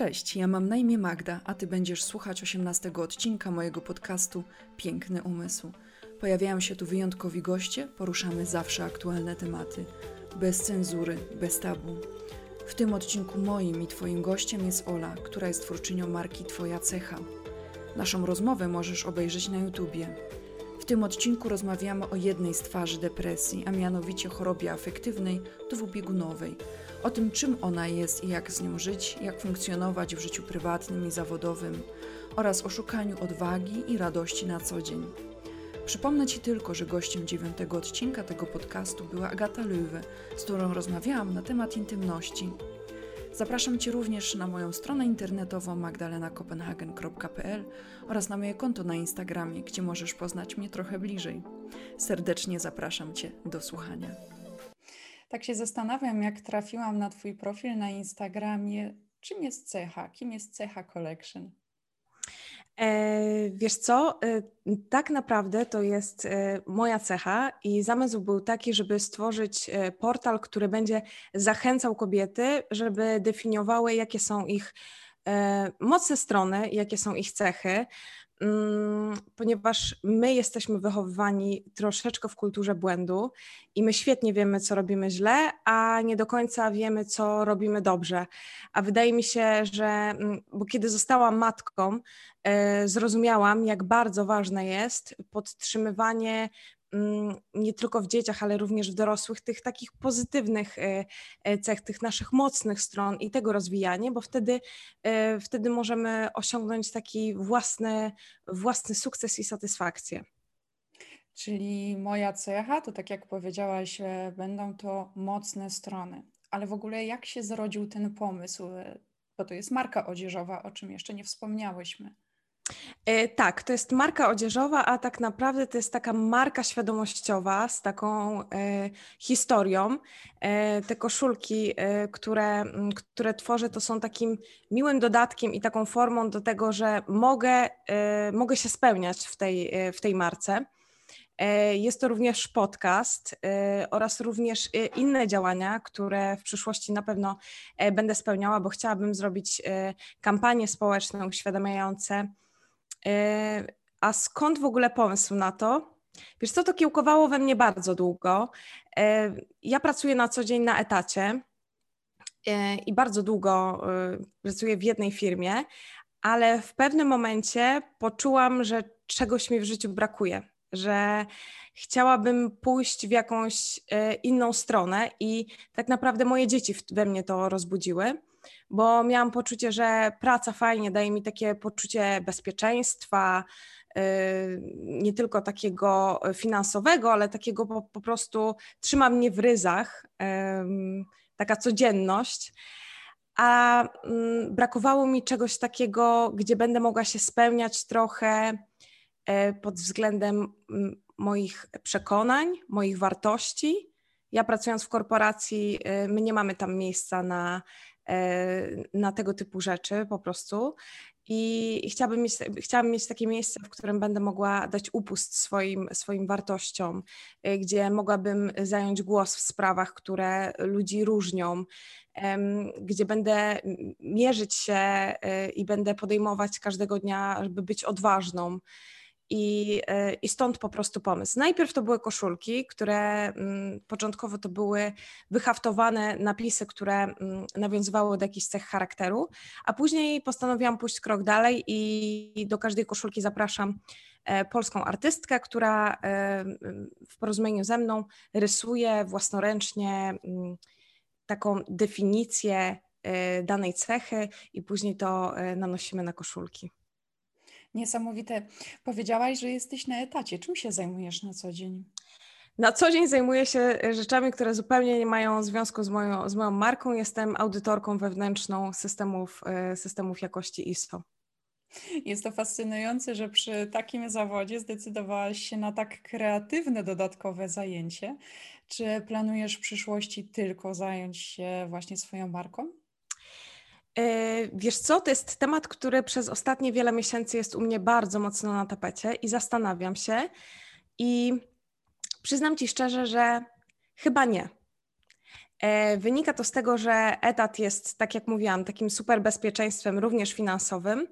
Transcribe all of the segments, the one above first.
Cześć, ja mam na imię Magda, a ty będziesz słuchać 18 odcinka mojego podcastu Piękny Umysł. Pojawiają się tu wyjątkowi goście, poruszamy zawsze aktualne tematy. Bez cenzury, bez tabu. W tym odcinku moim i twoim gościem jest Ola, która jest twórczynią marki Twoja Cecha. Naszą rozmowę możesz obejrzeć na YouTubie. Tym odcinku rozmawiamy o jednej z twarzy depresji, a mianowicie chorobie afektywnej dwubiegunowej. O tym, czym ona jest i jak z nią żyć, jak funkcjonować w życiu prywatnym i zawodowym oraz o szukaniu odwagi i radości na co dzień. Przypomnę Ci tylko, że gościem dziewiątego odcinka tego podcastu była Agata Löwe, z którą rozmawiałam na temat intymności. Zapraszam Cię również na moją stronę internetową magdalenakopenhagen.pl oraz na moje konto na Instagramie, gdzie możesz poznać mnie trochę bliżej. Serdecznie zapraszam Cię do słuchania. Tak się zastanawiam, jak trafiłam na Twój profil na Instagramie. Czym jest cecha? Kim jest cecha collection? E, wiesz co, e, tak naprawdę to jest e, moja cecha i zamysł był taki, żeby stworzyć portal, który będzie zachęcał kobiety, żeby definiowały, jakie są ich mocne strony, jakie są ich cechy, ponieważ my jesteśmy wychowywani troszeczkę w kulturze błędu i my świetnie wiemy, co robimy źle, a nie do końca wiemy, co robimy dobrze. A wydaje mi się, że, mm, bo kiedy zostałam matką, e, zrozumiałam, jak bardzo ważne jest podtrzymywanie Mm, nie tylko w dzieciach, ale również w dorosłych, tych takich pozytywnych e, e, cech, tych naszych mocnych stron i tego rozwijanie, bo wtedy, e, wtedy możemy osiągnąć taki własny, własny sukces i satysfakcję. Czyli moja cecha, to tak jak powiedziałaś, będą to mocne strony. Ale w ogóle jak się zrodził ten pomysł? Bo to jest marka odzieżowa, o czym jeszcze nie wspomniałyśmy. E, tak, to jest marka odzieżowa, a tak naprawdę to jest taka marka świadomościowa z taką e, historią. E, te koszulki, e, które, które tworzę, to są takim miłym dodatkiem i taką formą do tego, że mogę, e, mogę się spełniać w tej, e, w tej marce. Jest to również podcast oraz również inne działania, które w przyszłości na pewno będę spełniała, bo chciałabym zrobić kampanie społeczne uświadamiające a skąd w ogóle pomysł na to? Wiesz co, to kiełkowało we mnie bardzo długo. E, ja pracuję na co dzień na etacie e, i bardzo długo pracuję w jednej firmie, ale w pewnym momencie poczułam, że czegoś mi w życiu brakuje, że chciałabym pójść w jakąś inną stronę i tak naprawdę moje dzieci we mnie to rozbudziły bo miałam poczucie, że praca fajnie daje mi takie poczucie bezpieczeństwa, y, nie tylko takiego finansowego, ale takiego po, po prostu trzyma mnie w ryzach, taka codzienność. A mm, brakowało mi czegoś takiego, gdzie będę mogła się spełniać trochę e, pod względem mm, moich przekonań, moich wartości. Ja pracując w korporacji, y, my nie mamy tam miejsca na na tego typu rzeczy po prostu. I chciałabym mieć, chciałabym mieć takie miejsce, w którym będę mogła dać upust swoim, swoim wartościom, e, gdzie mogłabym zająć głos w sprawach, które ludzi różnią, gdzie będę mierzyć się e, i będę podejmować każdego dnia, żeby być odważną. I, e, I stąd po prostu pomysł. Najpierw to były koszulki, które mm, początkowo to były wyhaftowane napisy, które mm, nawiązywały do jakichś cech charakteru, a później postanowiłam pójść krok dalej i do każdej koszulki zapraszam e, polską artystkę, która e, w porozumieniu ze mną rysuje własnoręcznie mm, taką definicję danej cechy i później to nanosimy na koszulki. Niesamowite. Powiedziałaś, że jesteś na etacie. Czym się zajmujesz na co dzień? Na co dzień zajmuję się e, rzeczami, które zupełnie nie mają związku z moją, z moją marką. Jestem audytorką wewnętrzną systemów, e, systemów jakości ISO. Jest to fascynujące, że przy takim zawodzie zdecydowałaś się na tak kreatywne dodatkowe zajęcie. Czy planujesz w przyszłości tylko zająć się właśnie swoją marką? E, wiesz co, to jest temat, który przez ostatnie wiele miesięcy jest u mnie bardzo mocno na tapecie i zastanawiam się. I przyznam Ci szczerze, że chyba nie. E, wynika to z tego, że etat jest, tak jak mówiłam, takim super bezpieczeństwem, również finansowym,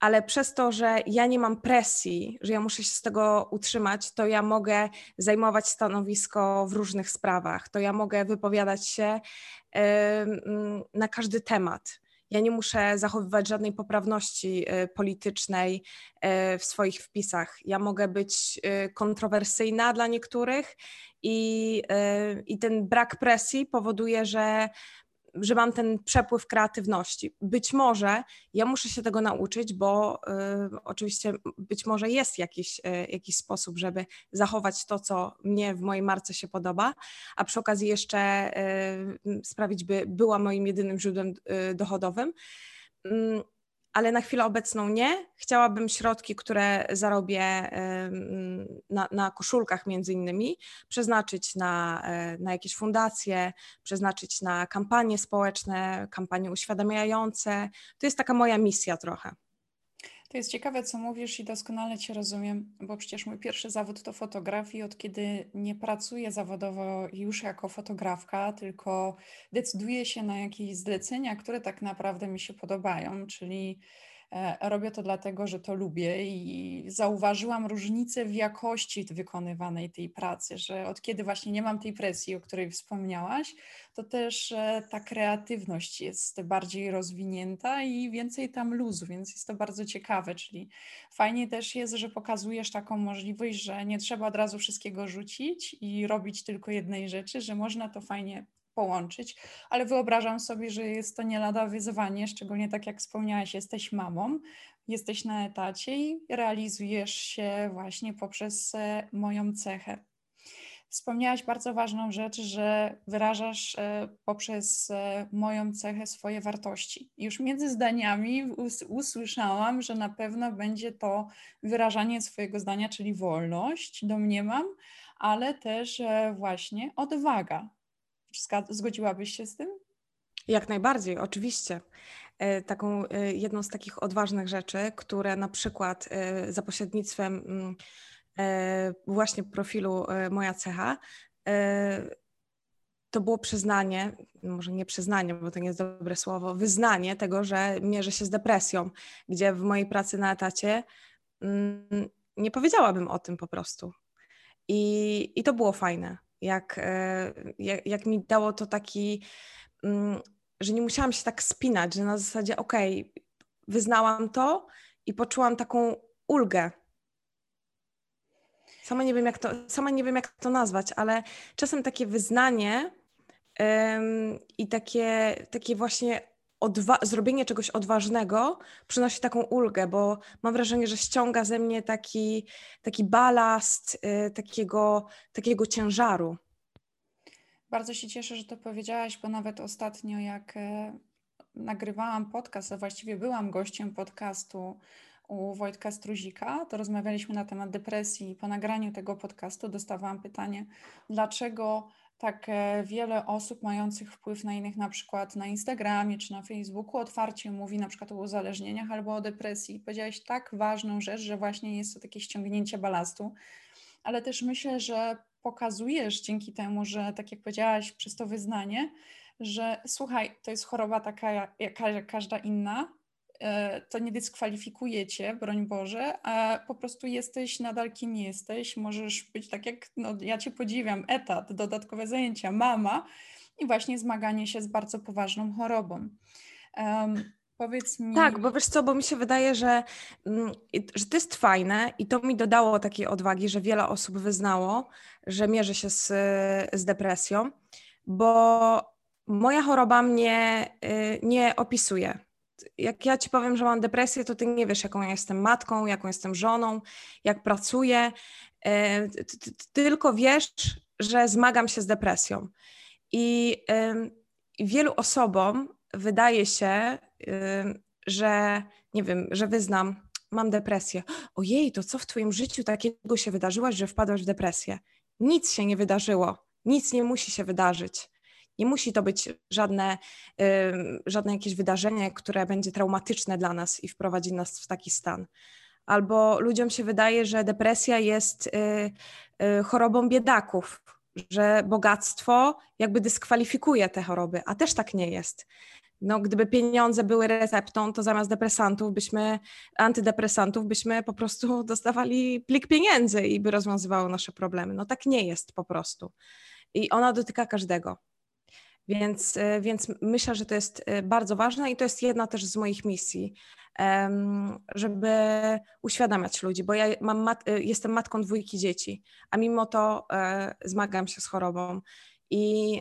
ale przez to, że ja nie mam presji, że ja muszę się z tego utrzymać, to ja mogę zajmować stanowisko w różnych sprawach, to ja mogę wypowiadać się na każdy temat. Ja nie muszę zachowywać żadnej poprawności e, politycznej e, w swoich wpisach. Ja mogę być e, kontrowersyjna dla niektórych i, i ten brak presji powoduje, że że mam ten przepływ kreatywności. Być może ja muszę się tego nauczyć, bo y, oczywiście być może jest jakiś, y, jakiś sposób, żeby zachować to, co mnie w mojej marce się podoba, a przy okazji jeszcze y, sprawić, by była moim jedynym źródłem dochodowym. Ale na chwilę obecną nie. Chciałabym środki, które zarobię na, na koszulkach między innymi, przeznaczyć na, e, na jakieś fundacje, przeznaczyć na kampanie społeczne, kampanie uświadamiające. To jest taka moja misja trochę. To jest ciekawe, co mówisz i doskonale Cię rozumiem, bo przecież mój pierwszy zawód to fotografii. Od kiedy nie pracuję zawodowo już jako fotografka, tylko decyduję się na jakieś zlecenia, które tak naprawdę mi się podobają, czyli robię to dlatego, że to lubię i zauważyłam różnicę w jakości wykonywanej tej pracy, że od kiedy właśnie nie mam tej presji, o której wspomniałaś, to też e, ta kreatywność jest bardziej rozwinięta i więcej tam luzu, więc jest to bardzo ciekawe, czyli fajnie też jest, że pokazujesz taką możliwość, że nie trzeba od razu wszystkiego rzucić i robić tylko jednej rzeczy, że można to fajnie połączyć, ale wyobrażam sobie, że jest to nie lada wyzwanie, szczególnie tak jak wspomniałaś, jesteś mamą, jesteś na etacie i realizujesz się właśnie poprzez e, moją cechę. Wspomniałaś bardzo ważną rzecz, że wyrażasz e, poprzez e, moją cechę swoje wartości. Już między zdaniami usłyszałam, że na pewno będzie to wyrażanie swojego zdania, czyli wolność, domniemam, ale też właśnie odwaga. Zgodziłabyś się z tym? Jak najbardziej, oczywiście. E, taką e, jedną z takich odważnych rzeczy, które na przykład e, za pośrednictwem mm, właśnie profilu Moja Cecha, to było przyznanie, może nie przyznanie, bo to nie jest dobre słowo, wyznanie tego, że mierzę się z depresją, gdzie w mojej pracy na etacie mm, nie powiedziałabym o tym po prostu. I, i to było fajne jak, e, jak, jak mi dało to taki, mm, że nie musiałam się tak spinać, że na zasadzie okej, okay, wyznałam to i poczułam taką ulgę. Sama nie wiem, jak to, sama nie wiem, jak to nazwać, ale czasem takie wyznanie i takie, takie właśnie odwa- zrobienie czegoś odważnego przynosi taką ulgę, bo mam wrażenie, że ściąga ze mnie taki, taki balast y, takiego, takiego ciężaru. Bardzo się cieszę, że to powiedziałaś, bo nawet ostatnio, jak e, nagrywałam podcast, a właściwie byłam gościem podcastu u Wojtka Struzika, to rozmawialiśmy na temat depresji. Po nagraniu tego podcastu dostawałam pytanie, dlaczego tak e, wiele osób mających wpływ na innych, na przykład na Instagramie czy na Facebooku, otwarcie mówi na przykład o uzależnieniach albo o depresji. Powiedziałaś tak ważną rzecz, że właśnie jest to takie ściągnięcie balastu, ale też myślę, że pokazujesz dzięki temu, że tak jak powiedziałaś, przez to wyznanie, że słuchaj, to jest choroba taka jak każda inna, to nie dyskwalifikuje cię, broń Boże, a po prostu jesteś nadal kim jesteś. Możesz być tak jak, no ja cię podziwiam, etat, dodatkowe zajęcia, mama i właśnie zmaganie się z bardzo poważną chorobą. Um, powiedz mi. Tak, bo wiesz co, bo mi się wydaje, że, mm, że to jest fajne i to mi dodało takiej odwagi, że wiele osób wyznało, że mierzy się z, z depresją, bo moja choroba mnie y, nie opisuje jak ja ci powiem, że mam depresję, to ty nie wiesz, jaką ja jestem matką, jaką jestem żoną, jak pracuję. E, tylko wiesz, że zmagam się z depresją. I wielu osobom wydaje się, że nie wiem, że wyznam, mam depresję. Ojej, to co w twoim życiu takiego się wydarzyło, że wpadłaś w depresję? Nic się nie wydarzyło. Nic nie musi się wydarzyć. Nie musi to być żadne, żadne jakieś wydarzenie, które będzie traumatyczne dla nas i wprowadzi nas w taki stan. Albo ludziom się wydaje, że depresja jest y, y, chorobą biedaków. że bogactwo jakby dyskwalifikuje te choroby, a też tak nie jest. No, gdyby pieniądze były receptą, to zamiast depresantów byśmy, antydepresantów, byśmy po prostu dostawali plik pieniędzy i by rozwiązywało nasze problemy. No tak nie jest po prostu. I ona dotyka każdego. Więc, e, więc myślę, że to jest e, bardzo ważne i to jest jedna też z moich misji, żeby uświadamiać ludzi, bo ja mat e, jestem matką dwójki dzieci, a mimo to zmagam się z chorobą i,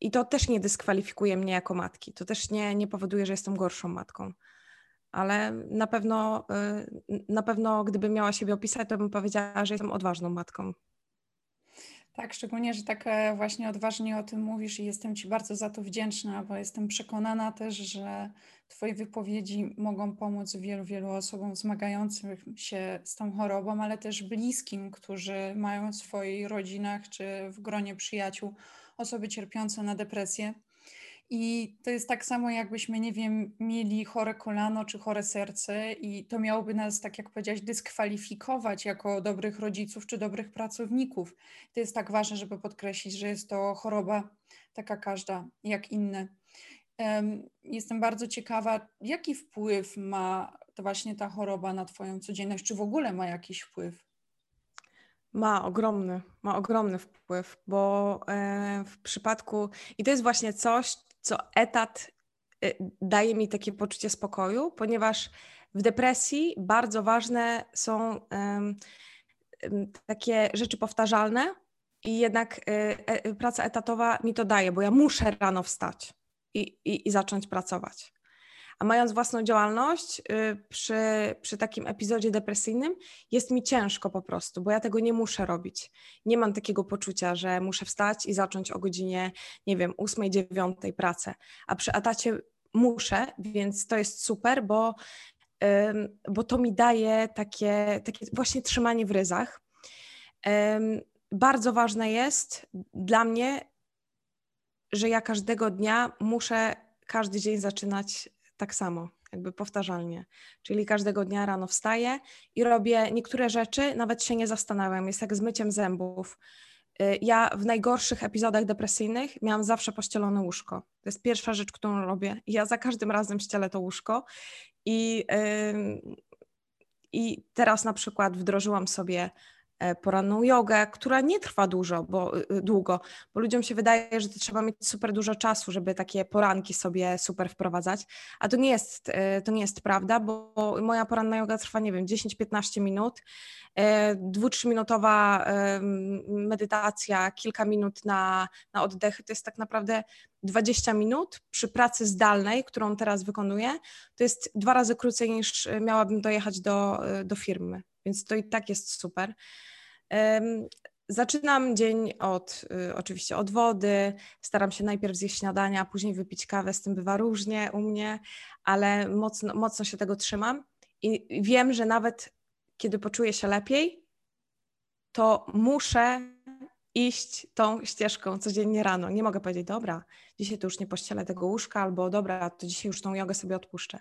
i to też nie dyskwalifikuje mnie jako matki, to też nie, nie powoduje, że jestem gorszą matką. Ale na pewno, na pewno, gdybym miała siebie opisać, to bym powiedziała, że jestem odważną matką. Tak, szczególnie, że tak e, właśnie odważnie o tym mówisz i jestem Ci bardzo za to wdzięczna, bo jestem przekonana też, że Twoje wypowiedzi mogą pomóc wielu, wielu osobom zmagającym się z tą chorobą, ale też bliskim, którzy mają w swoich rodzinach czy w gronie przyjaciół osoby cierpiące na depresję. I to jest tak samo, jakbyśmy, nie wiem, mieli chore kolano czy chore serce, i to miałoby nas, tak jak powiedziałaś, dyskwalifikować jako dobrych rodziców czy dobrych pracowników. To jest tak ważne, żeby podkreślić, że jest to choroba taka każda, jak inne. Jestem bardzo ciekawa, jaki wpływ ma to właśnie ta choroba na Twoją codzienność, czy w ogóle ma jakiś wpływ? Ma ogromny, ma ogromny wpływ, bo e, w przypadku, i to jest właśnie coś, co etat y, daje mi takie poczucie spokoju, ponieważ w depresji bardzo ważne są um, takie rzeczy powtarzalne i jednak y, e, praca etatowa mi to daje, bo ja muszę rano wstać i, i, i zacząć pracować. A mając własną działalność y, przy, przy takim epizodzie depresyjnym, jest mi ciężko po prostu, bo ja tego nie muszę robić. Nie mam takiego poczucia, że muszę wstać i zacząć o godzinie, nie wiem, 8, 9 pracę. A przy etacie muszę, więc to jest super, bo, bo to mi daje takie, takie właśnie trzymanie w ryzach. Bardzo ważne jest dla mnie, że ja każdego dnia muszę każdy dzień zaczynać tak samo, jakby powtarzalnie. Czyli każdego dnia rano wstaję i robię niektóre rzeczy, nawet się nie zastanawiam. Jest jak z myciem zębów. Y, ja w najgorszych epizodach depresyjnych miałam zawsze pościelone łóżko. To jest pierwsza rzecz, którą robię. Ja za każdym razem ścielę to łóżko. I, yy, i teraz na przykład wdrożyłam sobie poranną jogę, która nie trwa dużo, bo, y, y, długo, bo ludziom się wydaje, że trzeba mieć super dużo czasu, żeby takie poranki sobie super wprowadzać, a to nie jest, e, to nie jest prawda, bo moja poranna yoga trwa, nie wiem, 10-15 minut, e, dwu, trzyminutowa medytacja, kilka minut na, na oddechy, to jest tak naprawdę 20 minut przy pracy zdalnej, którą teraz wykonuję, to jest dwa razy krócej niż miałabym dojechać do, do firmy, więc to i tak jest super. Zaczynam dzień od y, oczywiście od wody, staram się najpierw zjeść śniadania, później wypić kawę, z tym bywa różnie u mnie, ale mocno, mocno się tego trzymam i wiem, że nawet kiedy poczuję się lepiej, to muszę iść tą ścieżką codziennie rano. Nie mogę powiedzieć, dobra, dzisiaj to już nie pościelę tego łóżka, albo dobra, to dzisiaj już tą jogę sobie odpuszczę.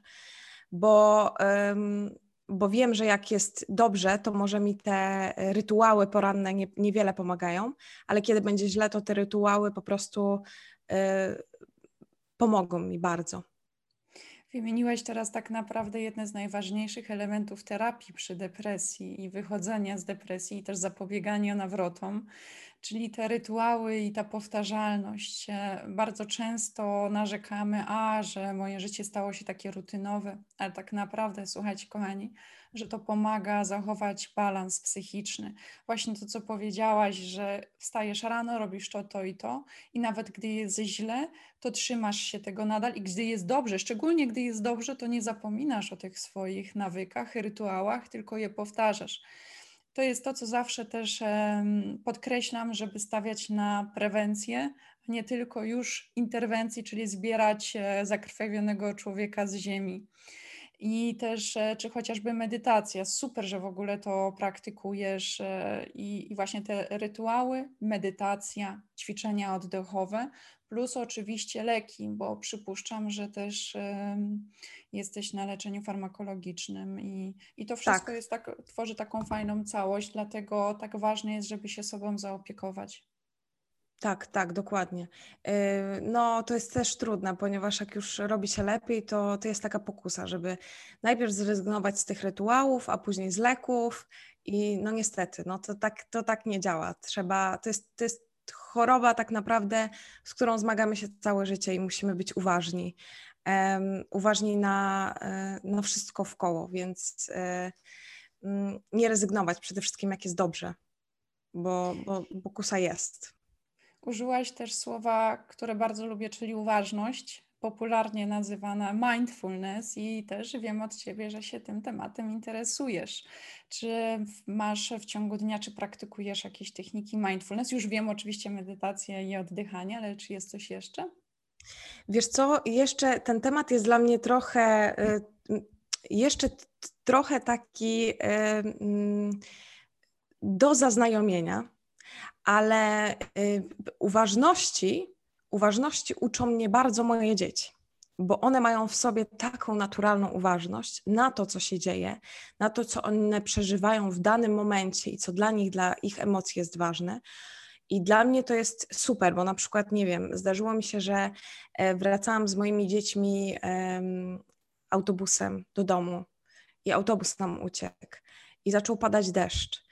Bo um, bo wiem, że jak jest dobrze, to może mi te rytuały poranne nie, niewiele pomagają, ale kiedy będzie źle, to te rytuały po prostu y, pomogą mi bardzo. Wymieniłeś teraz tak naprawdę jedne z najważniejszych elementów terapii przy depresji i wychodzenia z depresji i też zapobiegania nawrotom, czyli te rytuały i ta powtarzalność. E, bardzo często narzekamy, a że moje życie stało się takie rutynowe, ale tak naprawdę, słuchajcie, kochani, że to pomaga zachować balans psychiczny. Właśnie to, co powiedziałaś, że wstajesz rano, robisz to, to i to, i nawet gdy jest źle, to trzymasz się tego nadal, i gdy jest dobrze, szczególnie gdy jest dobrze, to nie zapominasz o tych swoich nawykach, rytuałach, tylko je powtarzasz. To jest to, co zawsze też podkreślam, żeby stawiać na prewencję, a nie tylko już interwencji, czyli zbierać e, zakrwawionego człowieka z ziemi. I też e, czy chociażby medytacja. Super, że w ogóle to praktykujesz e, i, i właśnie te rytuały, medytacja, ćwiczenia oddechowe, plus oczywiście leki, bo przypuszczam, że też um, jesteś na leczeniu farmakologicznym i, i to wszystko tak. jest tak, tworzy taką fajną całość, dlatego tak ważne jest, żeby się sobą zaopiekować. Tak, tak, dokładnie. Y, no, to jest też trudne, ponieważ jak już robi się lepiej, to, to jest taka pokusa, żeby najpierw zrezygnować z tych rytuałów, a później z leków. I no niestety, no to tak, to tak nie działa. Trzeba, to jest, to jest choroba tak naprawdę, z którą zmagamy się całe życie i musimy być uważni. Um, uważni na, e, na wszystko w koło, więc um, nie rezygnować przede wszystkim, jak jest dobrze, bo, bo, bo jest. Użyłaś też słowa, które bardzo lubię, czyli uważność, popularnie nazywana mindfulness, i też wiem od Ciebie, że się tym tematem interesujesz. Czy masz w ciągu dnia, czy praktykujesz jakieś techniki mindfulness? Już wiem oczywiście medytację i oddychanie, ale czy jest coś jeszcze? Wiesz co, jeszcze ten temat jest dla mnie trochę, y, jeszcze trochę taki y, mm, do zaznajomienia ale y, uważności, uważności uczą mnie bardzo moje dzieci, bo one mają w sobie taką naturalną uważność na to, co się dzieje, na to, co one przeżywają w danym momencie i co dla nich, dla ich emocji jest ważne. I dla mnie to jest super, bo na przykład, nie wiem, zdarzyło mi się, że e, wracałam z moimi dziećmi um, autobusem do domu i autobus nam uciekł i zaczął padać deszcz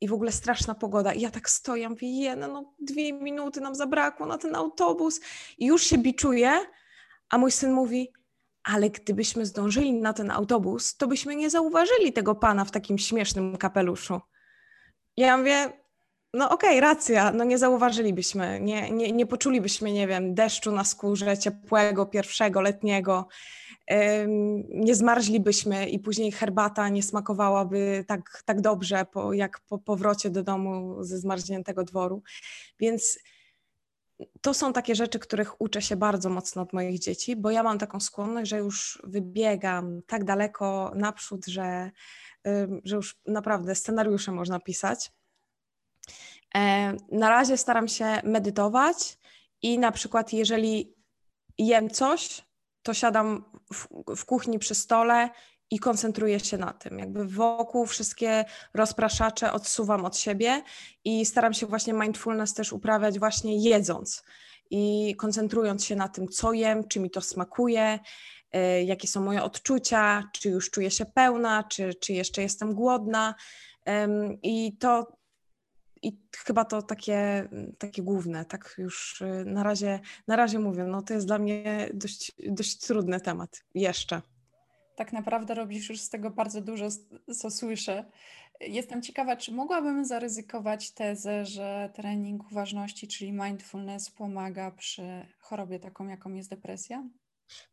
i w ogóle straszna pogoda. I ja tak stoję, mówię, jene, no dwie minuty nam zabrakło na ten autobus i już się biczuję, a mój syn mówi, ale gdybyśmy zdążyli na ten autobus, to byśmy nie zauważyli tego pana w takim śmiesznym kapeluszu. Ja mówię, no okej, okay, racja, no nie zauważylibyśmy, nie, nie, nie poczulibyśmy, nie wiem, deszczu na skórze, ciepłego, pierwszego, letniego nie zmarzlibyśmy i później herbata nie smakowałaby tak, tak dobrze, po, jak po powrocie do domu ze zmarzniętego dworu. Więc to są takie rzeczy, których uczę się bardzo mocno od moich dzieci, bo ja mam taką skłonność, że już wybiegam tak daleko naprzód, że, że już naprawdę scenariusze można pisać. E, na razie staram się medytować i na przykład, jeżeli jem coś, to siadam w, w kuchni przy stole i koncentruję się na tym. Jakby wokół wszystkie rozpraszacze odsuwam od siebie i staram się właśnie mindfulness też uprawiać właśnie jedząc i koncentrując się na tym, co jem, czy mi to smakuje, y, jakie są moje odczucia, czy już czuję się pełna, czy, czy jeszcze jestem głodna. I to, i chyba to takie, takie główne, tak już y, na razie, na razie mówię, no to jest dla mnie dość, dość trudny temat jeszcze. Tak naprawdę robisz już z tego bardzo dużo, co słyszę. Jestem ciekawa, czy mogłabym zaryzykować tezę, że trening uważności, czyli mindfulness, pomaga przy chorobie taką, jaką jest depresja?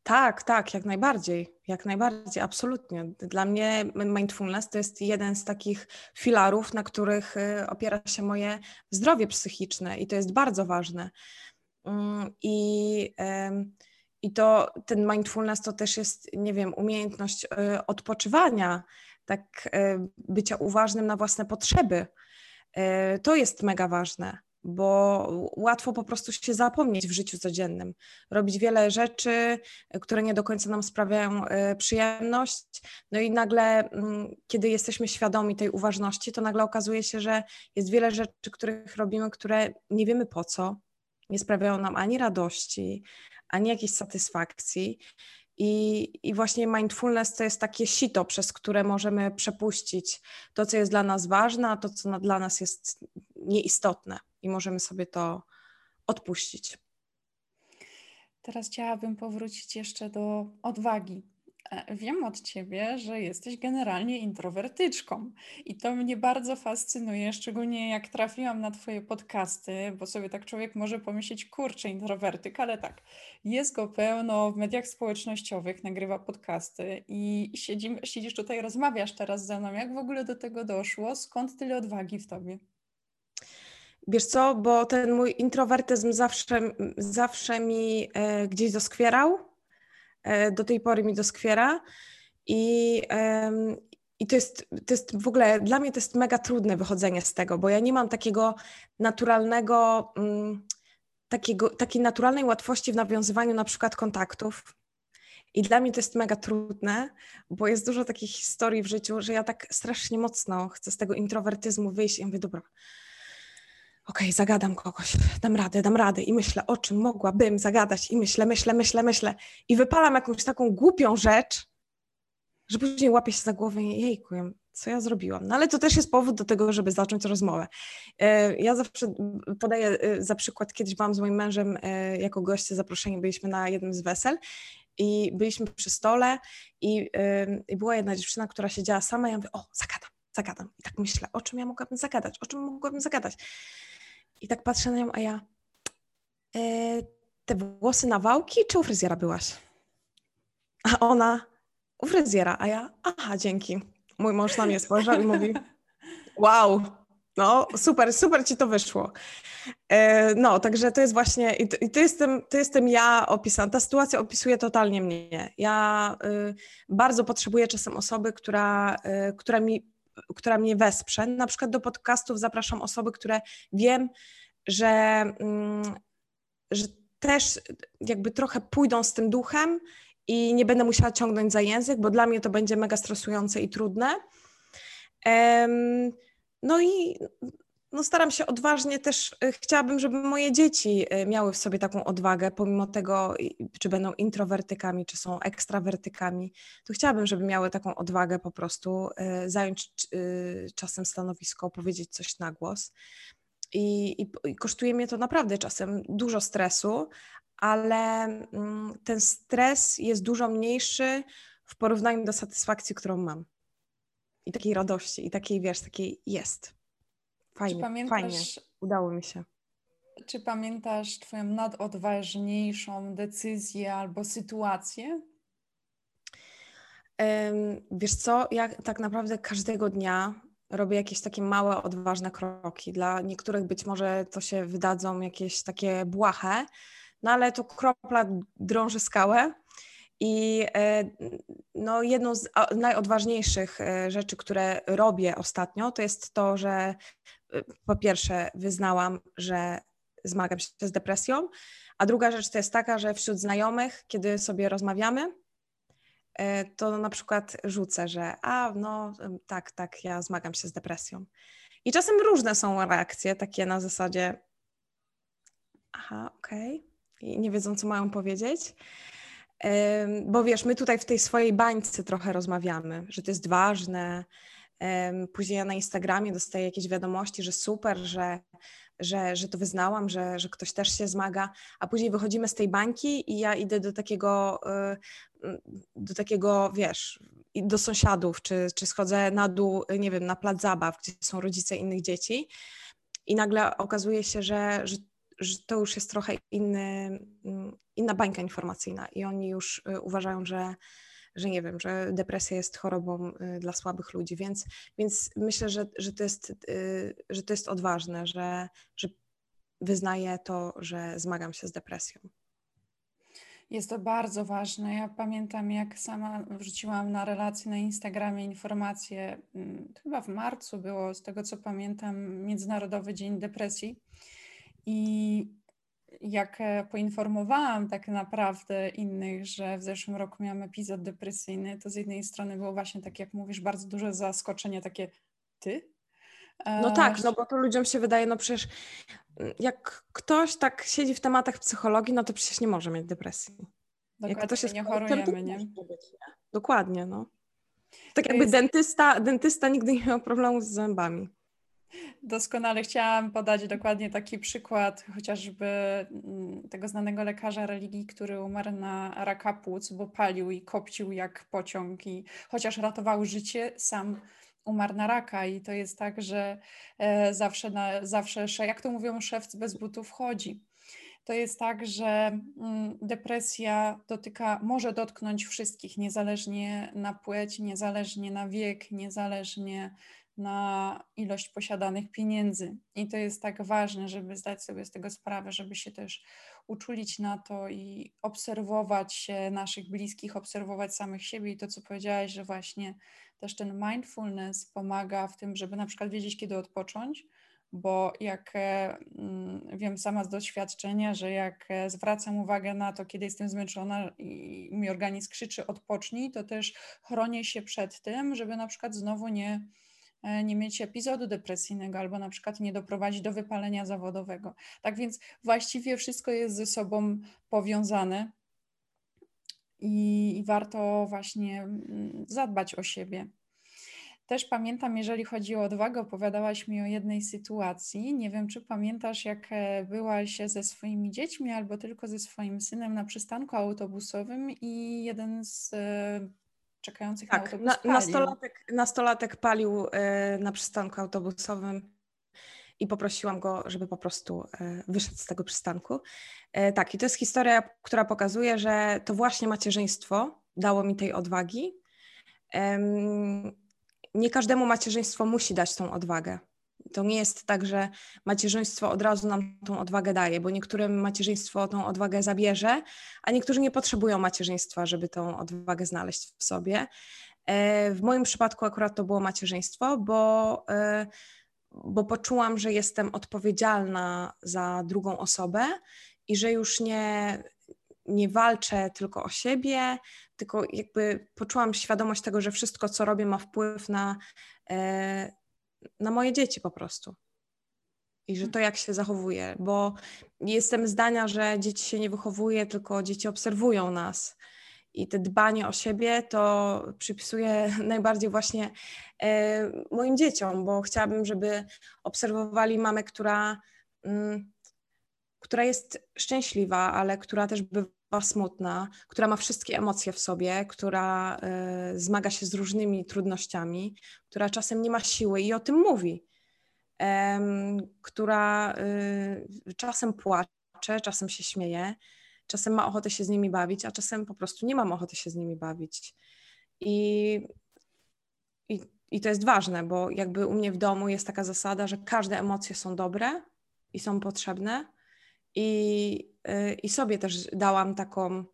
Tak, tak, jak najbardziej, jak najbardziej, absolutnie. Dla mnie mindfulness to jest jeden z takich filarów, na których y, opiera się moje zdrowie psychiczne i to jest bardzo ważne. Mm, I, i to ten mindfulness to też jest, nie wiem, umiejętność y, odpoczywania, tak y, bycia uważnym na własne potrzeby. To jest mega ważne bo łatwo po prostu się zapomnieć w życiu codziennym, robić wiele rzeczy, które nie do końca nam sprawiają e, przyjemność. No i nagle, mm, kiedy jesteśmy świadomi tej uważności, to nagle okazuje się, że jest wiele rzeczy, których robimy, które nie wiemy po co, nie sprawiają nam ani radości, ani jakiejś satysfakcji. I, I właśnie mindfulness to jest takie sito, przez które możemy przepuścić to, co jest dla nas ważne, a to, co dla nas jest nieistotne i możemy sobie to odpuścić. Teraz chciałabym powrócić jeszcze do odwagi. E, wiem od ciebie, że jesteś generalnie introwertyczką i to mnie bardzo fascynuje, szczególnie jak trafiłam na twoje podcasty, bo sobie tak człowiek może pomyśleć, kurczę, introwertyk, ale tak, jest go pełno w mediach społecznościowych, nagrywa podcasty i siedzim, siedzisz tutaj, rozmawiasz teraz ze mną. Jak w ogóle do tego doszło? Skąd tyle odwagi w tobie? Wiesz co, bo ten mój introwertyzm zawsze, zawsze mi e, gdzieś doskwierał, do tej pory mi doskwiera I, i to jest, to jest w ogóle, dla mnie to jest mega trudne wychodzenie z tego, bo ja nie mam takiego naturalnego, mm, takiego, takiej naturalnej łatwości w nawiązywaniu na przykład kontaktów. I dla mnie to jest mega trudne, bo jest dużo takich historii w życiu, że ja tak strasznie mocno chcę z tego introwertyzmu wyjść i mówię, dobra, okej, okay, zagadam kogoś, dam radę, dam radę i myślę, o czym mogłabym zagadać i myślę, myślę, myślę, myślę i wypalam jakąś taką głupią rzecz, że później łapię się za głowę i jejku, co ja zrobiłam. No ale to też jest powód do tego, żeby zacząć rozmowę. E, ja zawsze podaję e, za przykład, kiedyś byłam z moim mężem e, jako goście zaproszeni, byliśmy na jednym z wesel i byliśmy przy stole i, i była jedna dziewczyna, która siedziała sama i ja mówię, o, zagadam, zagadam. I tak myślę, o czym ja mogłabym zagadać, o czym mogłabym zagadać. I tak patrzę na nią, a ja, te włosy na wałki czy u fryzjera byłaś? A ona, u fryzjera, a ja, aha, dzięki. Mój mąż na mnie spojrzał i mówi, wow, no super, super ci to wyszło. E, no, także to jest właśnie, i to, i to, jestem, to jestem ja opisana. Ta sytuacja opisuje totalnie mnie. Ja y, bardzo potrzebuję czasem osoby, która, y, która, mi, która mnie wesprze. Na przykład do podcastów zapraszam osoby, które wiem, że, y, że też jakby trochę pójdą z tym duchem i nie będę musiała ciągnąć za język, bo dla mnie to będzie mega stresujące i trudne. No i no staram się odważnie też, e, chciałabym, żeby moje dzieci e, miały w sobie taką odwagę, pomimo tego, czy będą introwertykami, czy są ekstrawertykami, to chciałabym, żeby miały taką odwagę po prostu e, zająć czasem stanowisko, powiedzieć coś na głos. I, i, I, kosztuje mnie to naprawdę czasem dużo stresu, ale mm, ten stres jest dużo mniejszy w porównaniu do satysfakcji, którą mam. I takiej radości, i takiej, wiesz, takiej jest. Fajnie, pamiętasz, fajnie. Udało mi się. Czy pamiętasz Twoją nadodważniejszą decyzję albo sytuację? Um, wiesz co, ja tak naprawdę każdego dnia robię jakieś takie małe, odważne kroki. Dla niektórych być może to się wydadzą jakieś takie błahe, no ale to kropla drąży skałę. I e, no, jedną z najodważniejszych e, rzeczy, które robię ostatnio, to jest to, że e, po pierwsze wyznałam, że zmagam się z depresją, a druga rzecz to jest taka, że wśród znajomych, kiedy sobie rozmawiamy, to na przykład rzucę, że a no tak, tak, ja zmagam się z depresją. I czasem różne są reakcje, takie na zasadzie aha, okej, okay nie wiedzą, co mają powiedzieć. Bo wiesz, my tutaj w tej swojej bańce trochę rozmawiamy, że to jest ważne. Później ja na Instagramie dostaję jakieś wiadomości, że super, że, że, że to wyznałam, że, że ktoś też się zmaga, a później wychodzimy z tej bańki i ja idę do takiego, y, do takiego, wiesz, do sąsiadów, czy, czy schodzę na dół, nie wiem, na plac zabaw, gdzie są rodzice innych dzieci i nagle okazuje się, że, że że to już jest trochę inny, mm, inna bańka informacyjna i oni już y, uważają, że, że nie wiem, że depresja jest chorobą y, dla słabych ludzi, więc, więc myślę, że, że, to jest, y, że to jest odważne, że, że wyznaję to, że zmagam się z depresją. Jest to bardzo ważne. Ja pamiętam, jak sama wrzuciłam na relację na Instagramie informację, mm, chyba w marcu było, z tego co pamiętam, Międzynarodowy Dzień Depresji. I jak e, poinformowałam tak naprawdę innych, że w zeszłym roku miałam epizod depresyjny, to z jednej strony było właśnie tak, jak mówisz, bardzo duże zaskoczenie, takie ty? No tak, no bo to ludziom się wydaje, no przecież mm, jak ktoś tak siedzi w tematach psychologii, no to przecież nie może mieć depresji. Dokładnie, jak ktoś jest nie chorujemy, nie? nie? Dokładnie, no. Tak jakby jest... dentysta, dentysta nigdy nie miał problemu z zębami. Doskonale chciałam podać dokładnie taki przykład chociażby mm, tego znanego lekarza religii, który umarł na raka płuc, bo palił i kopcił jak pociąg i chociaż ratował życie, sam umarł na raka i to jest tak, że e, zawsze, na, zawsze jak to mówią, szewc bez butów chodzi. To jest tak, że mm, depresja dotyka, może dotknąć wszystkich, niezależnie na płeć, niezależnie na wiek, niezależnie na ilość posiadanych pieniędzy. I to jest tak ważne, żeby zdać sobie z tego sprawę, żeby się też uczulić na to i obserwować naszych bliskich, obserwować samych siebie. I to, co powiedziałaś, że właśnie też ten mindfulness pomaga w tym, żeby na przykład wiedzieć, kiedy odpocząć, bo jak e, mm, wiem sama z doświadczenia, że jak e, zwracam uwagę na to, kiedy jestem zmęczona i mi organizm krzyczy odpocznij, to też chronię się przed tym, żeby na przykład znowu nie, nie mieć epizodu depresyjnego albo na przykład nie doprowadzić do wypalenia zawodowego. Tak więc właściwie wszystko jest ze sobą powiązane i, i warto właśnie mm, zadbać o siebie. Też pamiętam, jeżeli chodzi o odwagę, opowiadałaś mi o jednej sytuacji. Nie wiem, czy pamiętasz, jak e, byłaś ze swoimi dziećmi albo tylko ze swoim synem na przystanku autobusowym i jeden z e, czekających tak, na autobus na, palił. nastolatek, nastolatek palił e, na przystanku autobusowym i poprosiłam go, żeby po prostu wyszedł z tego przystanku. Tak, i to jest historia, która pokazuje, że to właśnie macierzyństwo dało mi tej odwagi nie każdemu macierzyństwo musi dać tą odwagę. To nie jest tak, że macierzyństwo od razu nam tą odwagę daje, bo niektórym macierzyństwo tą odwagę zabierze, a niektórzy nie potrzebują macierzyństwa, żeby tą odwagę znaleźć w sobie. E, w moim przypadku akurat to było macierzyństwo, bo, e, bo poczułam, że jestem odpowiedzialna za drugą osobę i że już nie, nie walczę tylko o siebie, tylko jakby poczułam świadomość tego, że wszystko, co robię, ma wpływ na, e, na moje dzieci po prostu. I że to jak się zachowuje, bo jestem zdania, że dzieci się nie wychowuje, tylko dzieci obserwują nas. I te dbanie o siebie to przypisuję najbardziej właśnie e, moim dzieciom, bo chciałabym, żeby obserwowali mamę, która, mm, która jest szczęśliwa, ale która też bywa smutna, która ma wszystkie emocje w sobie, która y, zmaga się z różnymi trudnościami, która czasem nie ma siły i o tym mówi, która y, czasem płacze, czasem się śmieje, czasem ma ochotę się z nimi bawić, a czasem po prostu nie mam ochoty się z nimi bawić. I, i, I to jest ważne, bo jakby u mnie w domu jest taka zasada, że każde emocje są dobre i są potrzebne i, y, i sobie też dałam taką,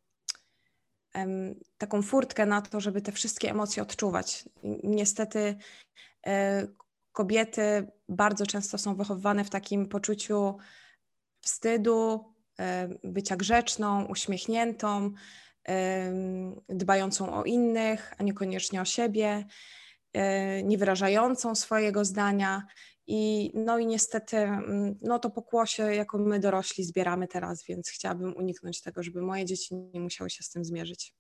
taką furtkę na to, żeby te wszystkie emocje odczuwać. Niestety e, kobiety bardzo często są wychowywane w takim poczuciu wstydu, e, bycia grzeczną, uśmiechniętą, dbającą o innych, a niekoniecznie o siebie, e, nie wyrażającą swojego zdania. I, no i niestety mm, no to pokłosie, jako my dorośli zbieramy teraz, więc chciałabym uniknąć tego, żeby moje dzieci nie musiały się z tym zmierzyć.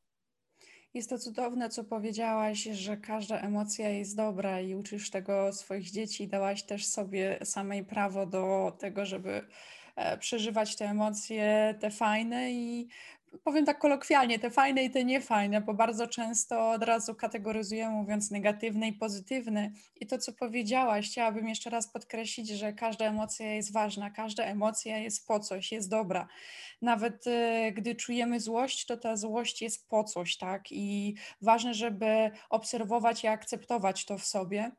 Jest to cudowne, co powiedziałaś, że każda emocja jest dobra i uczysz tego swoich dzieci. Dałaś też sobie samej prawo do tego, żeby e, przeżywać te emocje, te fajne i powiem tak kolokwialnie, te fajne i te niefajne, bo bardzo często od razu kategoryzujemy, mówiąc negatywne i pozytywne. I to, co powiedziałaś, chciałabym jeszcze raz podkreślić, że każda emocja jest ważna, każda emocja jest po coś, jest dobra. Nawet y, gdy czujemy złość, to ta złość jest po coś, tak? I ważne, żeby obserwować i akceptować to w sobie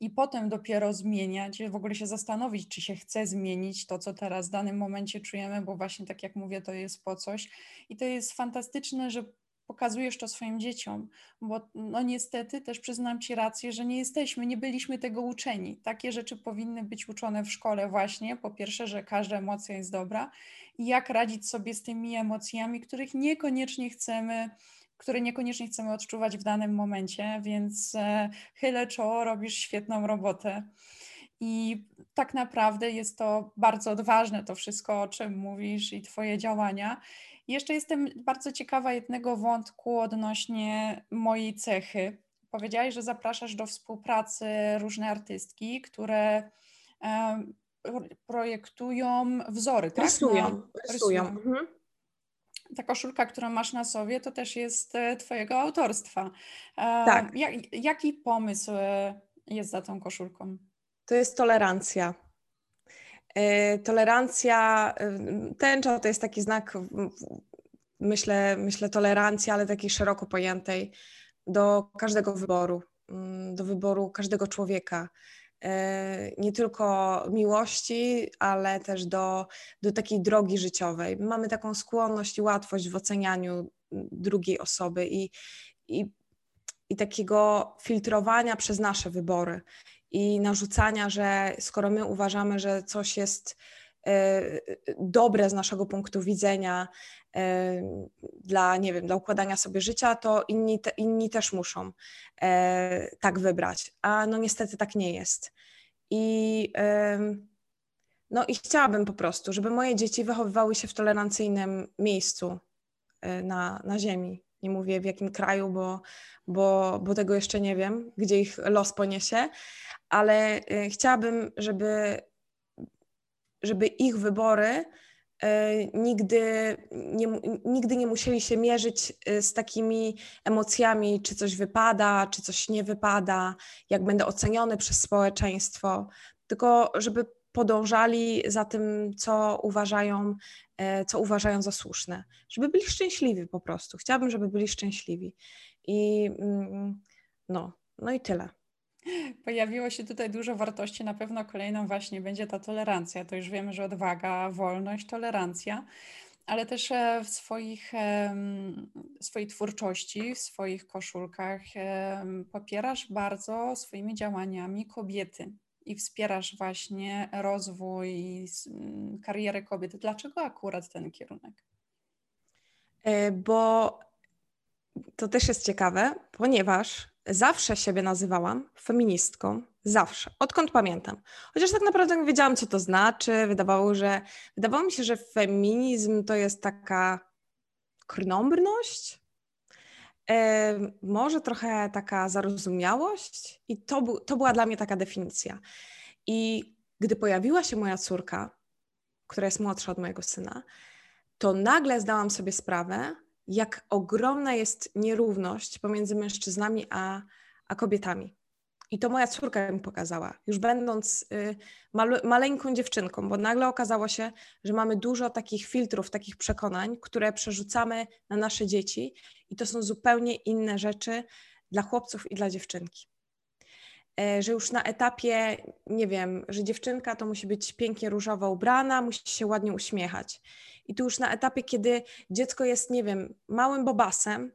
i potem dopiero zmieniać, w ogóle się zastanowić, czy się chce zmienić to, co teraz w danym momencie czujemy, bo właśnie tak jak mówię, to jest po coś. I to jest fantastyczne, że pokazujesz to swoim dzieciom, bo no niestety też przyznam Ci rację, że nie jesteśmy, nie byliśmy tego uczeni. Takie rzeczy powinny być uczone w szkole właśnie. Po pierwsze, że każda emocja jest dobra i jak radzić sobie z tymi emocjami, których niekoniecznie chcemy które niekoniecznie chcemy odczuwać w danym momencie, więc e, chylę czoło, robisz świetną robotę. I tak naprawdę jest to bardzo odważne, to wszystko, o czym mówisz i Twoje działania. Jeszcze jestem bardzo ciekawa jednego wątku odnośnie mojej cechy. Powiedziałaś, że zapraszasz do współpracy różne artystki, które e, projektują wzory, tak? Rysują. rysują. rysują. Mhm ta koszulka, którą masz na sobie, to też jest e, Twojego autorstwa. E, tak. Jak, jaki pomysł e, jest za tą koszulką? To jest tolerancja. Tolerancja, tęcza to jest taki znak, myślę, myślę tolerancji, ale takiej szeroko pojętej do każdego wyboru. mm, do wyboru każdego człowieka. E, nie tylko miłości, ale też do, do takiej drogi życiowej. Mamy taką skłonność i łatwość w ocenianiu drugiej osoby i, i, i takiego filtrowania przez nasze wybory i narzucania, że skoro my uważamy, że coś jest dobre z naszego punktu widzenia e, dla, nie wiem, dla układania sobie życia, to inni, te, inni też muszą e, tak wybrać. A no niestety tak nie jest. I, no i chciałabym po prostu, żeby moje dzieci wychowywały się w tolerancyjnym miejscu na, na ziemi. Nie mówię w jakim kraju, bo, bo, bo tego jeszcze nie wiem, gdzie ich los poniesie, ale chciałabym, żeby, żeby ich wybory y, nigdy nie, nigdy nie musieli się mierzyć y, z takimi emocjami, czy coś wypada, czy coś nie wypada, jak będę oceniony przez społeczeństwo, tylko żeby podążali za tym, co uważają, co uważają za słuszne, żeby byli szczęśliwi po prostu. Chciałabym, żeby byli szczęśliwi. I mm, no, no i tyle. Pojawiło się tutaj dużo wartości. Na pewno kolejną właśnie będzie ta tolerancja. To już wiemy, że odwaga, wolność, tolerancja, ale też e, w swoich, swojej twórczości, w swoich koszulkach popierasz bardzo swoimi działaniami kobiety i wspierasz właśnie rozwój, karierę kobiety. Dlaczego akurat ten kierunek? E, bo to też jest ciekawe, ponieważ zawsze siebie nazywałam feministką, zawsze, odkąd pamiętam. Chociaż tak naprawdę nie wiedziałam, co to znaczy. Wydawało, że, wydawało mi się, że feminizm to jest taka krnąbrność, może trochę taka zarozumiałość i to, bu, to była dla mnie taka definicja. I gdy pojawiła się moja córka, która jest młodsza od mojego syna, to nagle zdałam sobie sprawę, jak ogromna jest nierówność pomiędzy mężczyznami a, a kobietami. I to moja córka mi pokazała, już będąc y, male, maleńką dziewczynką, bo nagle okazało się, że mamy dużo takich filtrów, takich przekonań, które przerzucamy na nasze dzieci, i to są zupełnie inne rzeczy dla chłopców i dla dziewczynki. E, że już na etapie, nie wiem, że dziewczynka to musi być pięknie różowo ubrana, musi się ładnie uśmiechać. I tu już na etapie, kiedy dziecko jest, nie wiem, małym bobasem,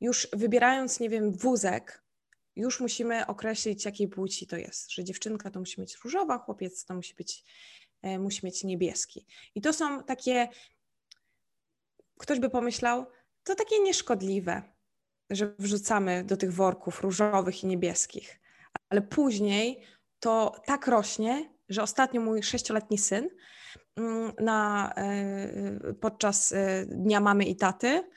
już wybierając, nie wiem, wózek, już musimy określić, jakiej płci to jest. Że dziewczynka to musi mieć różowa, chłopiec to musi być, e, musi mieć niebieski. I to są takie, ktoś by pomyślał, to takie nieszkodliwe, że wrzucamy do tych worków różowych i niebieskich. Ale później to tak rośnie, że ostatnio mój sześcioletni syn Mm, na, e, podczas e, Dnia Mamy i Taty.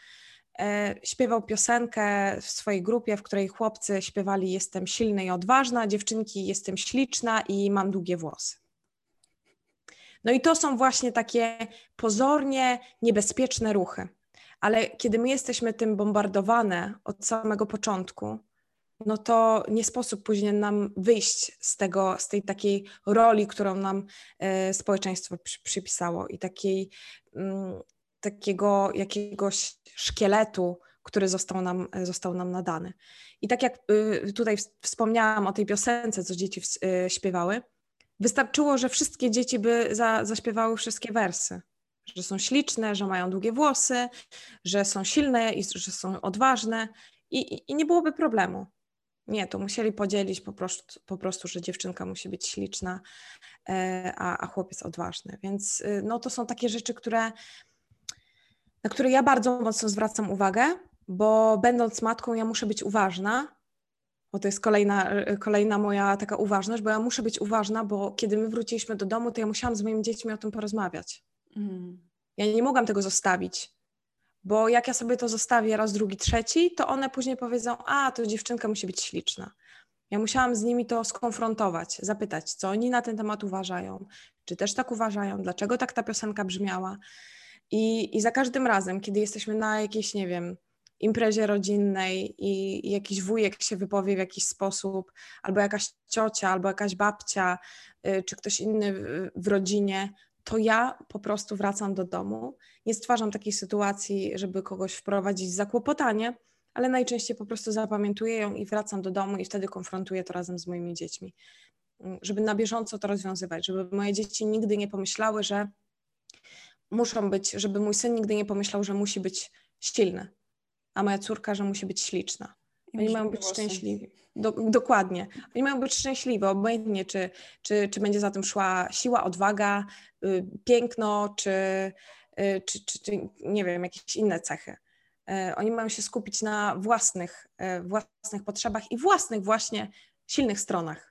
E, śpiewał piosenkę w swojej grupie, w której chłopcy śpiewali Jestem silna i odważna, dziewczynki Jestem śliczna i mam długie włosy. No i to są właśnie takie pozornie niebezpieczne ruchy. Ale kiedy my jesteśmy tym bombardowane od samego początku, no to nie sposób później nam wyjść z tego, z tej takiej roli, którą nam e, społeczeństwo przy, przypisało i takiej, mm, takiego jakiegoś szkieletu, który został nam, został nam nadany. I tak jak y, tutaj wspomniałam o tej piosence, co dzieci y, śpiewały, wystarczyło, że wszystkie dzieci by za, zaśpiewały wszystkie wersy. Że są śliczne, że mają długie włosy, że są silne i że są odważne i, i nie byłoby problemu. Nie, to musieli podzielić po prostu, po prostu że dziewczynka musi być śliczna, e, a, a chłopiec odważny. Więc y, no, to są takie rzeczy, które, na które ja bardzo mocno zwracam uwagę, bo będąc matką, ja muszę być uważna. Bo to jest kolejna, y, kolejna moja taka uważność, bo ja muszę być uważna, bo kiedy my wróciliśmy do domu, to ja musiałam z moimi dziećmi o tym porozmawiać. Mm. Ja nie mogłam tego zostawić. Bo jak ja sobie to zostawię raz, drugi, trzeci, to one później powiedzą, a to dziewczynka musi być śliczna. Ja musiałam z nimi to skonfrontować, zapytać, co oni na ten temat uważają, czy też tak uważają, dlaczego tak ta piosenka brzmiała. I, i za każdym razem, kiedy jesteśmy na jakiejś, nie wiem, imprezie rodzinnej i, i jakiś wujek się wypowie w jakiś sposób, albo jakaś ciocia, albo jakaś babcia, y, czy ktoś inny w, w rodzinie, to ja po prostu wracam do domu. Nie stwarzam takiej sytuacji, żeby kogoś wprowadzić w zakłopotanie, ale najczęściej po prostu zapamiętuję ją i wracam do domu i wtedy konfrontuję to razem z moimi dziećmi, mm, żeby na bieżąco to rozwiązywać, żeby moje dzieci nigdy nie pomyślały, że muszą być, żeby mój syn nigdy nie pomyślał, że musi być silny, a moja córka, że musi być śliczna. Oni mają być szczęśliwi. Do, dokładnie. Oni mają być szczęśliwi, obojętnie czy, czy, czy będzie za tym szła siła, odwaga, y, piękno, czy, czy, czy, czy, nie wiem, jakieś inne cechy. Y, oni mają się skupić na własnych, y, własnych potrzebach i własnych właśnie silnych stronach.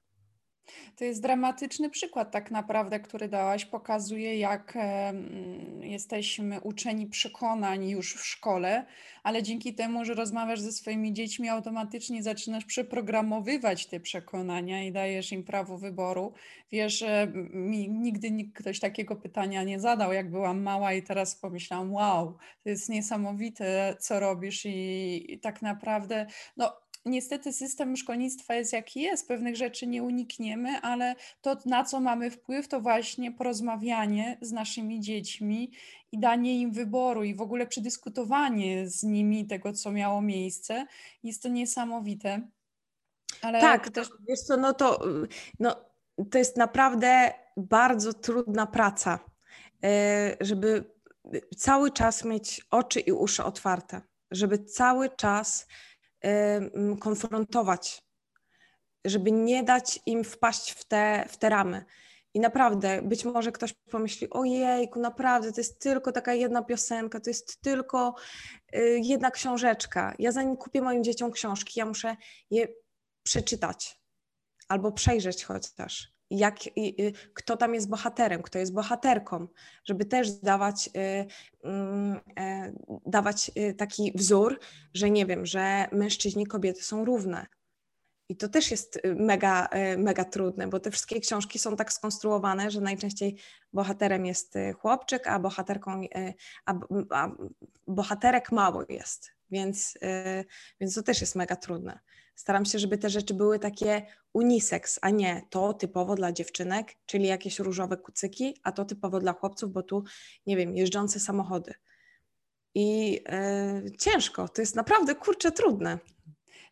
To jest dramatyczny przykład tak naprawdę, który dałaś. Pokazuje, jak jesteśmy uczeni przekonań już w szkole, ale dzięki temu, że rozmawiasz ze swoimi dziećmi, automatycznie zaczynasz przeprogramowywać te przekonania i dajesz im prawo wyboru. Wiesz, mi nigdy nikt ktoś takiego pytania nie zadał, jak byłam mała i teraz pomyślałam, wow, to jest niesamowite, co robisz i tak naprawdę, no niestety system szkolnictwa jest jaki jest, pewnych rzeczy nie unikniemy, ale to, na co mamy wpływ, to właśnie porozmawianie z naszymi dziećmi i danie im wyboru i w ogóle przedyskutowanie z nimi tego, co miało miejsce. Jest to niesamowite. Ale tak, też... wiesz co, no to, no, to jest naprawdę bardzo trudna praca, e, żeby cały czas mieć oczy i uszy otwarte, żeby cały czas konfrontować, żeby nie dać im wpaść w te, w te ramy. I naprawdę, być może ktoś pomyśli, ojejku, naprawdę, to jest tylko taka jedna piosenka, to jest tylko y, jedna książeczka. Ja zanim kupię moim dzieciom książki, ja muszę je przeczytać albo przejrzeć chociaż. Jak, kto tam jest bohaterem, kto jest bohaterką, żeby też dawać, y, mm, e, dawać y, taki wzór, że nie wiem, że mężczyźni i kobiety są równe. I to też jest y, mega, mega trudne, bo te wszystkie książki są tak skonstruowane, że najczęściej bohaterem jest chłopczyk, a bohaterką, a, a bohaterek mało jest. Więc, więc to też jest mega trudne. Staram się, żeby te rzeczy były takie unisex, a nie to typowo dla dziewczynek, czyli jakieś różowe kucyki, a to typowo dla chłopców, bo tu, nie wiem, jeżdżące samochody. I yy, ciężko, to jest naprawdę kurczę trudne.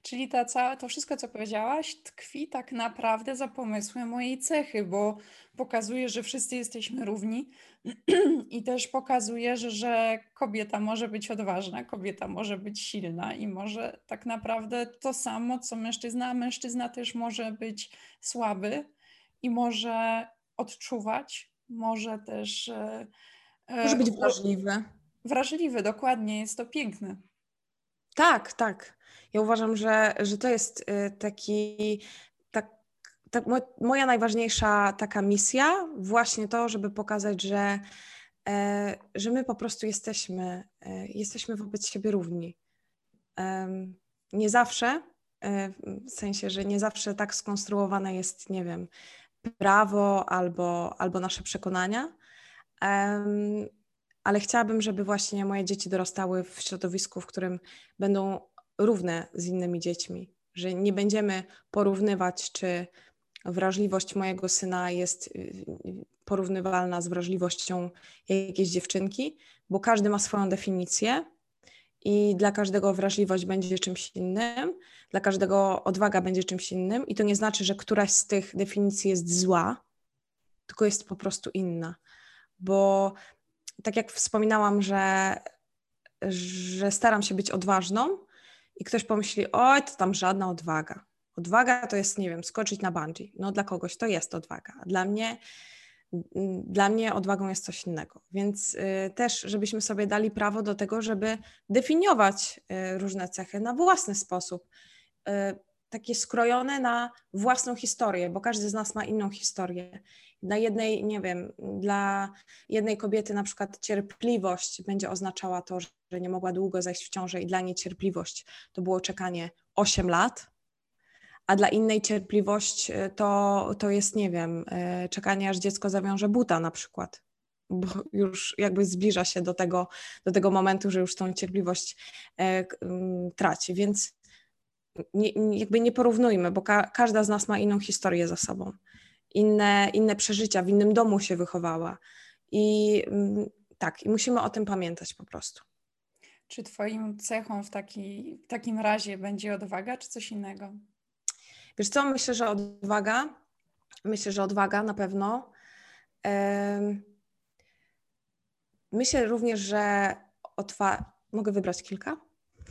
Czyli ta cała, to wszystko, co powiedziałaś, tkwi tak naprawdę za pomysłem mojej cechy, bo pokazuje, że wszyscy jesteśmy równi i też pokazuje, że, że kobieta może być odważna, kobieta może być silna i może tak naprawdę to samo, co mężczyzna, a mężczyzna też może być słaby i może odczuwać, może też. E, może być wrażliwy. Wrażliwy, dokładnie, jest to piękne. Tak, tak. Ja uważam, że, że to jest y, taki, tak, tak, moja najważniejsza taka misja, właśnie to, żeby pokazać, że, e, że my po prostu jesteśmy, e, jesteśmy wobec siebie równi. Nie zawsze, e, w sensie, że nie zawsze tak skonstruowane jest, nie wiem, prawo albo, albo nasze przekonania, ale chciałabym, żeby właśnie moje dzieci dorastały w środowisku, w którym będą równe z innymi dziećmi, że nie będziemy porównywać, czy wrażliwość mojego syna jest y, y, porównywalna z wrażliwością jakiejś dziewczynki, bo każdy ma swoją definicję i dla każdego wrażliwość będzie czymś innym, dla każdego odwaga będzie czymś innym i to nie znaczy, że któraś z tych definicji jest zła, tylko jest po prostu inna. Bo tak jak wspominałam, że, że staram się być odważną, i ktoś pomyśli, oj, to tam żadna odwaga. Odwaga to jest, nie wiem, skoczyć na bungee. No dla kogoś to jest odwaga. Dla mnie, dla mnie odwagą jest coś innego. Więc y, też, żebyśmy sobie dali prawo do tego, żeby definiować y, różne cechy na własny sposób. Y, takie skrojone na własną historię, bo każdy z nas ma inną historię. Dla jednej, nie wiem, dla jednej kobiety na przykład cierpliwość będzie oznaczała to, że nie mogła długo zajść w ciążę i dla niej cierpliwość to było czekanie 8 lat, a dla innej cierpliwość e, to, to jest, nie wiem, e, czekanie aż dziecko zawiąże buta na przykład, bo już jakby zbliża się do tego, do tego momentu, że już tą cierpliwość e, traci, więc nie, jakby nie porównujmy, bo ka każda z nas ma inną historię za sobą inne, inne przeżycia, w innym domu się wychowała. I mm, tak, i musimy o tym pamiętać po prostu. Czy Twoim cechą w, taki, w takim razie będzie odwaga, czy coś innego? Wiesz co, myślę, że odwaga. Myślę, że odwaga na pewno. Myślę również, że otwa... Mogę wybrać kilka?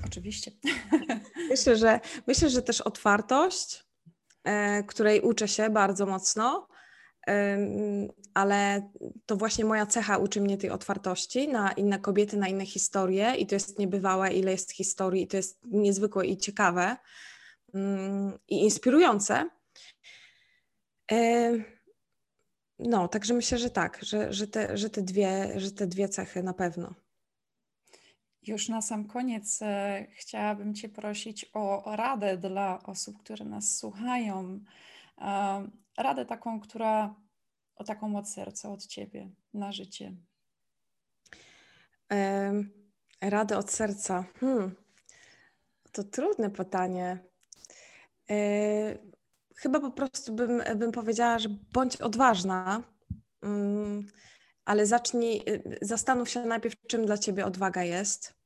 Oczywiście. Myślę, że, myślę, że też otwartość, której uczę się bardzo mocno, ale to właśnie moja cecha uczy mnie tej otwartości na inne kobiety, na inne historie i to jest niebywałe, ile jest historii i to jest niezwykłe i ciekawe mm, i inspirujące. No, także myślę, że tak, że, że, te, że, te dwie, że te dwie cechy na pewno. Już na sam koniec e, chciałabym Cię prosić o radę dla osób, które nas słuchają. E, radę taką, która o taką od serca, od Ciebie na życie. Radę od serca. Hmm. To trudne pytanie. E, chyba po prostu bym, bym powiedziała, że bądź odważna, mm, ale zacznij, zastanów się najpierw, czym dla ciebie odwaga jest.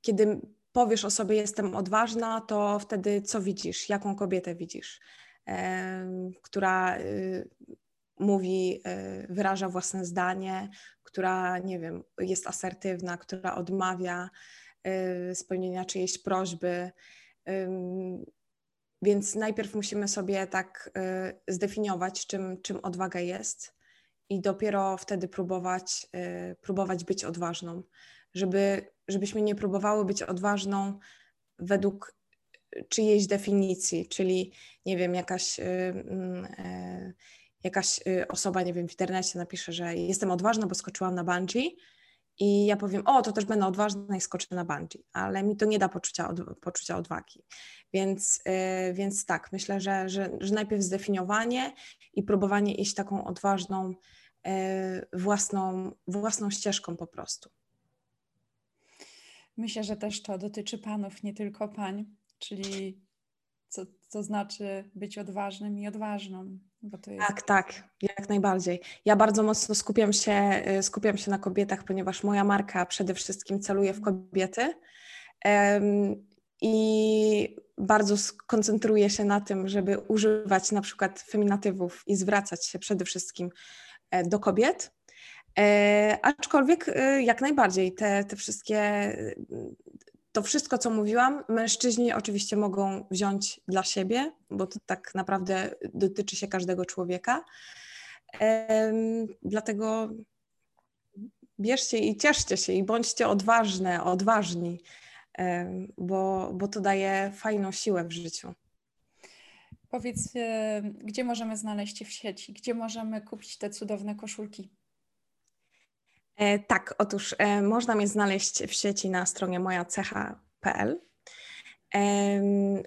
Kiedy powiesz o sobie, jestem odważna, to wtedy co widzisz? Jaką kobietę widzisz? Która y, mówi, y, wyraża własne zdanie, która, nie wiem, jest asertywna, która odmawia spełnienia czyjejś prośby. Więc najpierw musimy sobie tak y, zdefiniować, czym, czym odwaga jest, i dopiero wtedy próbować, y, próbować być odważną, żeby, żebyśmy nie próbowały być odważną według czyjejś definicji, czyli nie wiem, jakaś, y, mm, e, jakaś osoba, nie wiem, w internecie napisze, że jestem odważna, bo skoczyłam na bungee i ja powiem, o, to też będę odważna i skoczę na bungee, ale mi to nie da poczucia, od, poczucia odwagi. Więc, yy, więc tak, myślę, że, że, że najpierw zdefiniowanie i próbowanie iść taką odważną, własną, własną ścieżką po prostu. Myślę, że też to dotyczy panów, nie tylko pań, czyli co to znaczy być odważnym i odważną. Jest... Tak, tak, jak najbardziej. Ja bardzo mocno skupiam się, y, skupiam się na kobietach, ponieważ moja marka przede wszystkim celuje w kobiety. Um, I bardzo skoncentruję się na tym, żeby używać na przykład feminatywów i zwracać się przede wszystkim e, do kobiet. E, aczkolwiek e, jak najbardziej te, te wszystkie to wszystko, co mówiłam, mężczyźni oczywiście mogą wziąć dla siebie, bo to tak naprawdę dotyczy się każdego człowieka. Dlatego bierzcie i cieszcie się i bądźcie odważne, odważni, bo, bo to daje fajną siłę w życiu. Powiedz, gdzie możemy znaleźć Cię w sieci? Gdzie możemy kupić te cudowne koszulki? E, tak, otóż e, można mnie znaleźć w sieci na stronie mojacecha.pl,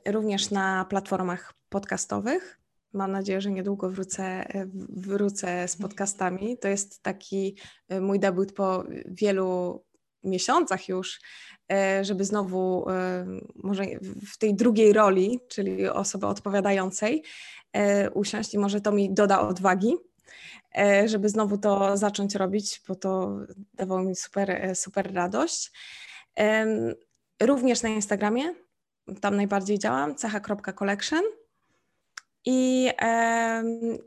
również na platformach podcastowych. Mam nadzieję, że niedługo wrócę, e, wrócę z podcastami. To jest taki mój debiut po wielu miesiącach już, żeby znowu może w tej drugiej roli, czyli osoby odpowiadającej, usiąść i może to mi doda odwagi żeby znowu to zacząć robić, bo to dawało mi super, e, super radość. Również na Instagramie, tam najbardziej działam, cecha.collection. I,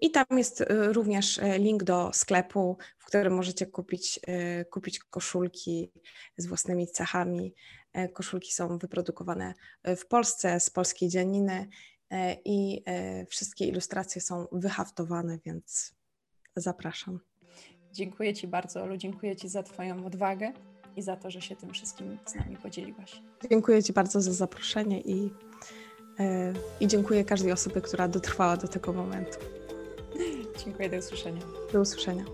I tam jest e, również link do sklepu, w którym możecie kupić, kupić koszulki z własnymi cechami. Koszulki są wyprodukowane w Polsce z polskiej dzianiny i wszystkie ilustracje są wyhaftowane, więc zapraszam. Dziękuję Ci bardzo, Olu. Dziękuję Ci za Twoją odwagę i za to, że się tym wszystkim z nami podzieliłaś. Dziękuję Ci bardzo za zaproszenie i, yy, i dziękuję każdej osobie, która dotrwała do tego momentu. Dziękuję, do usłyszenia. Do usłyszenia.